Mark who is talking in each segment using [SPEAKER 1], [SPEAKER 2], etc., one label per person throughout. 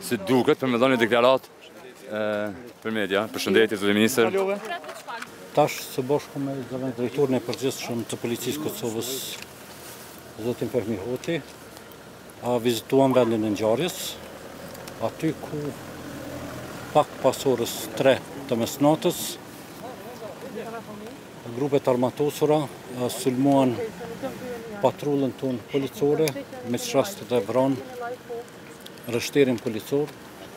[SPEAKER 1] Si duket, për me dhon një deklaratë për media, përshëndetje, zoti ministër.
[SPEAKER 2] Tash së bashku me zëvendësdrejtorin e përgjithshëm të policisë së Kosovës, zotin Fehmi Hoti, a vizituam vendin e ngjarjes, aty ku pak pas orës tre të mesnatës, grupe të armatosura sulmuan patrullën tonë policore, me ç'rast edhe vranë rreshterin policor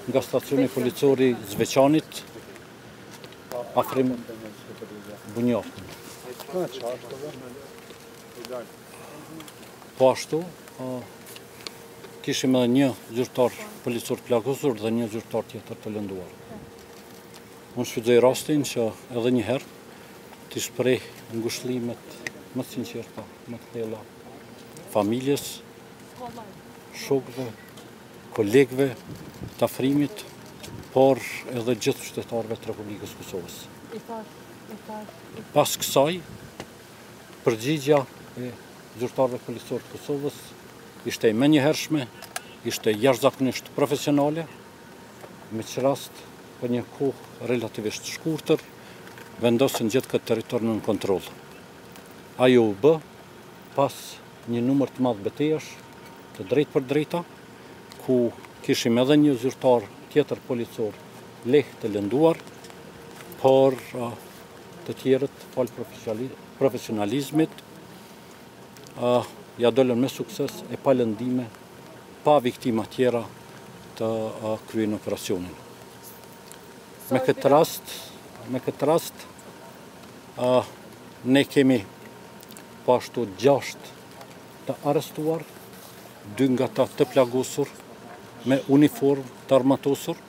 [SPEAKER 2] nga stacioni policor i Zveçanit, Afrim Bunjaku. Po ashtu, kishim edhe një zyrtar policor të plagosur dhe një zyrtar tjetër të lënduar. Unë shfrytëzoj rastin që edhe një herë të shpreh ngushëllimet më të sinqerta, më të thella familjes. shokëve, kolegëve të Afrimit, por edhe gjithë qytetarëve të Republikës së Kosovës. Pas kësaj, përgjigja e zyrtarëve policorë të Kosovës ishte e menjëhershme, ishte jashtëzakonisht profesionale, me ç'rast për një kohë relativisht të shkurtër, vendosën gjithë këtë territor nën kontroll. Ajo u bë pas Një numër të madh betejash të drejtpërdrejta, ku kishim edhe një zyrtar tjetër policor lehtë të lënduar, por të tjerët falë profesionalizmit ia dolën me sukses e pa lëndime, pa viktima tjera të kryejnë operacionin. Me këtë rast, me këtë rast, ne kemi Po ashtu gjashtë të arrestuar, dy nga ta të plagosur me uniformë të armatosur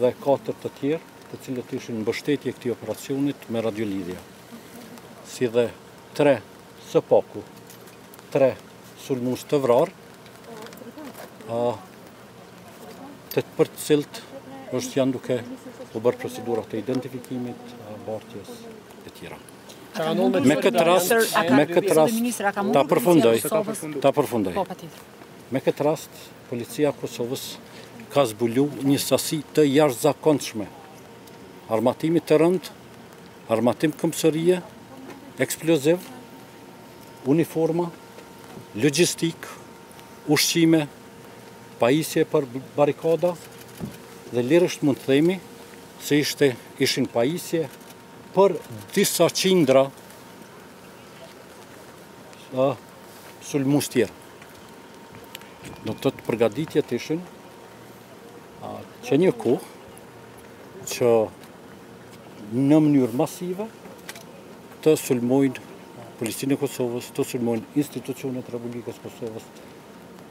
[SPEAKER 2] dhe katër të tjerë, të cilët ishin në mbështetje këtij operacionit me radiolidhje. Si dhe tre së paku, tre sulmues të vrarë, të të për të cilët është janë duke u bërë procedurat e identifikimit, bartjes e tjera. Me këtë rast, me këtë rast, ta përfundoj, ta përfundoj. Po, me këtë rast, policia e Kosovës ka zbulu një sasi të jashtëzakonshme armatimit të rëndë, armatim këmbësorie, eksploziv, uniforma, logjistikë, ushqime, pajisje për barikada, dhe lirisht mund të themi se ishte ishin pajisje Për disa qindra ë sulmues tjerë. Në këto përgatitje ishin që një kohë që në mënyrë masive të sulmojnë Policinë e Kosovës, të sulmojnë institucionet e Republikës së Kosovës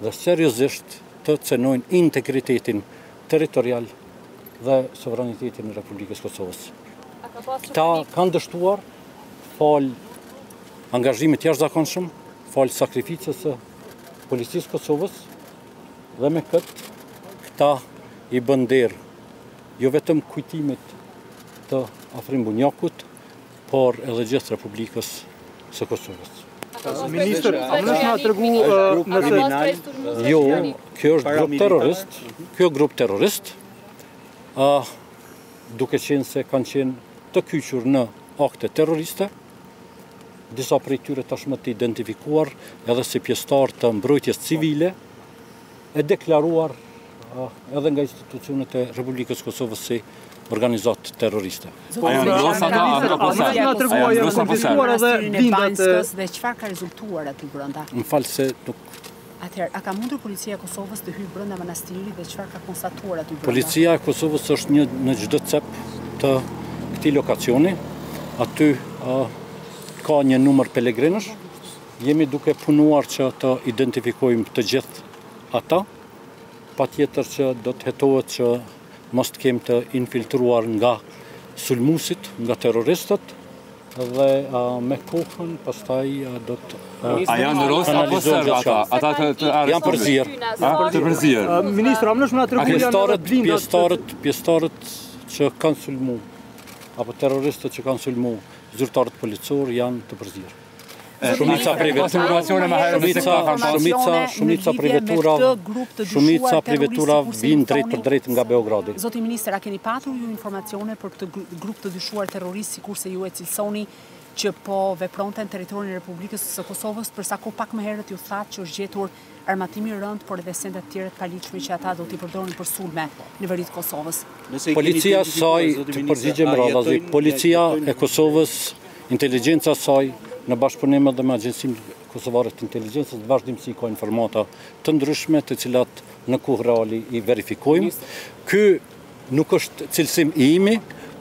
[SPEAKER 2] dhe seriozisht të cenojnë integritetin territorial dhe sovranitetin e Republikës së Kosovës. Këta kanë dështuar falë angazhimit të jashtëzakonshëm, falë sakrificës së policisë së Kosovës dhe me këtë këta i bënë nder jo vetëm kujtimit të Afrim Bunjakut, por edhe gjithë Republikës së Kosovës.
[SPEAKER 3] Ministër, a më nëshë nga të regu në kriminal?
[SPEAKER 2] Jo, kjo është grup terrorist, ky grup terrorist, duke qenë se kanë qenë të kyqur në akte terroriste, disa prej tyre tashmë të identifikuar edhe si pjesëtarë të mbrojtjes civile, e deklaruar edhe nga institucionet e Republikës së Kosovës si organizatë terroriste.
[SPEAKER 1] A janë ndosh ata apo po sa? A janë ndosh apo sa?
[SPEAKER 3] Edhe
[SPEAKER 4] bindat dhe çfarë ka rezultuar aty brenda?
[SPEAKER 2] Më fal se nuk
[SPEAKER 4] Atëherë, a ka mundur policia e Kosovës të hyjë brenda manastirit dhe çfarë ka konstatuar aty brenda?
[SPEAKER 2] Policia e Kosovës është në çdo cep të këtij lokacioni. Aty ka një numër pelegrinësh, Jemi duke punuar që të identifikojmë të gjithë ata, patjetër që do të hetohet që mos të kemë të infiltruar nga sulmuesit, nga terroristët, dhe me kohën pastaj do të
[SPEAKER 1] A janë rusë apo serbë ata? Ata të të arrestojnë.
[SPEAKER 2] Janë të përzier.
[SPEAKER 1] A të përzier.
[SPEAKER 3] Ministër, më shumë na tregon janë pjesëtarët,
[SPEAKER 2] pjesëtarët, pjesëtarët që kanë sulmu apo terroristët që kanë sulmu zyrtarët policorë janë të përzier. Shumica prej
[SPEAKER 1] veturave,
[SPEAKER 2] shumica, shumica, shumica prej veturave, shumica prej veturave vijnë drejtpërdrejt nga Beogradi.
[SPEAKER 4] Zoti ministër, a keni patur ju informacione për këtë grup të dyshuar terrorist sikurse ju e cilësoni që po vepronte në territorin e Republikës së Kosovës, për sa kohë pak më herët ju thatë që është gjetur Armatim i rëndë, por edhe sende të tjera të paligjshme që ata do t'i përdorin për sulme në veri të Kosovës.
[SPEAKER 2] Policia, sa t'ju përgjigjem radhazi, Policia e Kosovës, inteligjenca e saj, në bashkëpunim edhe me Agjencinë Kosovare të Inteligjencës, vazhdimisht ka informata të ndryshme të cilat në kohë reale i verifikojmë. Ky Nuk është cilësim i imi,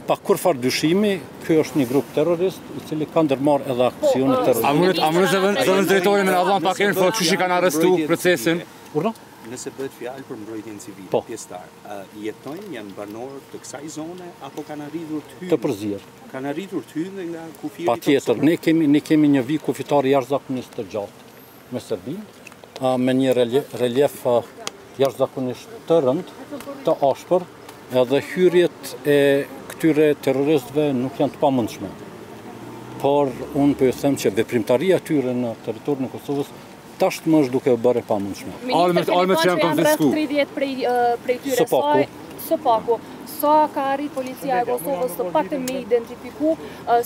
[SPEAKER 2] pa kurrfarë dyshimi, ky është një grup terrorist, i cili ka ndërmarrë edhe aksione
[SPEAKER 1] terroristike. A mundet zëvendësdrejtori me na dhan pak info qysh i kanë arrestu, procesin?
[SPEAKER 2] Urdhro?
[SPEAKER 5] Nëse bëhet fjalë për mbrojtjen civile,
[SPEAKER 2] po.
[SPEAKER 5] pjesëtarë, a jetojnë, janë banorë të kësaj zone apo kanë arritur të hyjnë?
[SPEAKER 2] Të përzier.
[SPEAKER 5] Kanë arritur të hyjnë nga kufiri?
[SPEAKER 2] Patjetër, ne kemi ne kemi një vijë kufitare jashtëzakonisht të gjatë. me Serbinë, me një relief jashtëzakonisht të rëndë, të ashpër, edhe hyrjet e këtyre terroristëve nuk janë të pamundshme. Por unë po ju them që veprimtaria e tyre në territorin e Kosovës tashmë është duke u bërë e pamundshme.
[SPEAKER 1] Armët, armët që janë konfiskuar.
[SPEAKER 6] 30 prej prej tyre
[SPEAKER 2] së paku.
[SPEAKER 6] Së paku. Sa ka arrit policia e Kosovës të paktën me identifiku,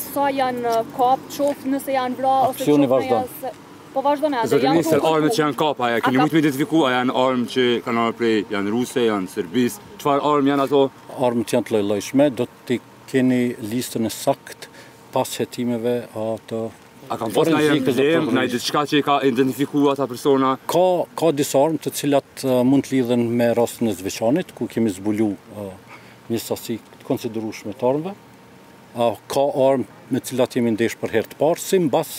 [SPEAKER 6] sa janë kap, qoftë nëse janë vra ose qoftë nëse janë Po vazhdon me
[SPEAKER 1] atë.
[SPEAKER 6] Zoti
[SPEAKER 1] ministër, armët që janë kap, a
[SPEAKER 6] i keni
[SPEAKER 1] mujtë me identifiku, a janë armë që kanë ardhë prej, janë ruse, janë Serbisë, çfarë armë janë ato?
[SPEAKER 2] Armët janë të llojllojshme, do të keni listën e saktë pas hetimeve ato.
[SPEAKER 1] A kanë pas një emblemë,
[SPEAKER 2] një
[SPEAKER 1] diçka që i ka identifiku ata persona?
[SPEAKER 2] Ka, ka disa armë të cilat mund të lidhen me rastin e Zveçanit, ku kemi zbulu një sasi të konsiderushme të armëve. Ka armë me të cilat jemi ndesh për herë të parë, si mbas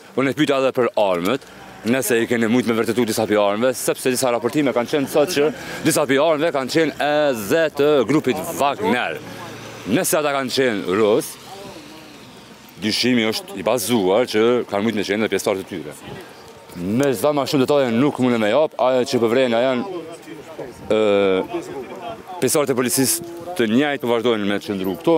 [SPEAKER 1] Unë e pyeta edhe për armët, nëse i keni mujtë me vërtetu disa prej armëve, sepse disa raportime kanë qenë sot që disa prej armëve kanë qenë edhe të grupit Wagner. Nëse ata kanë qenë rusë, dyshimi është i bazuar që kanë mujtë me qenë dhe pjesëtarë të tyre. Megjithatë ma shumë detaje nuk muj me jap, ajo që po e vrejna janë pjesëtarët e policisë të njëjtë po vazhdojnë me qëndru
[SPEAKER 7] këtu,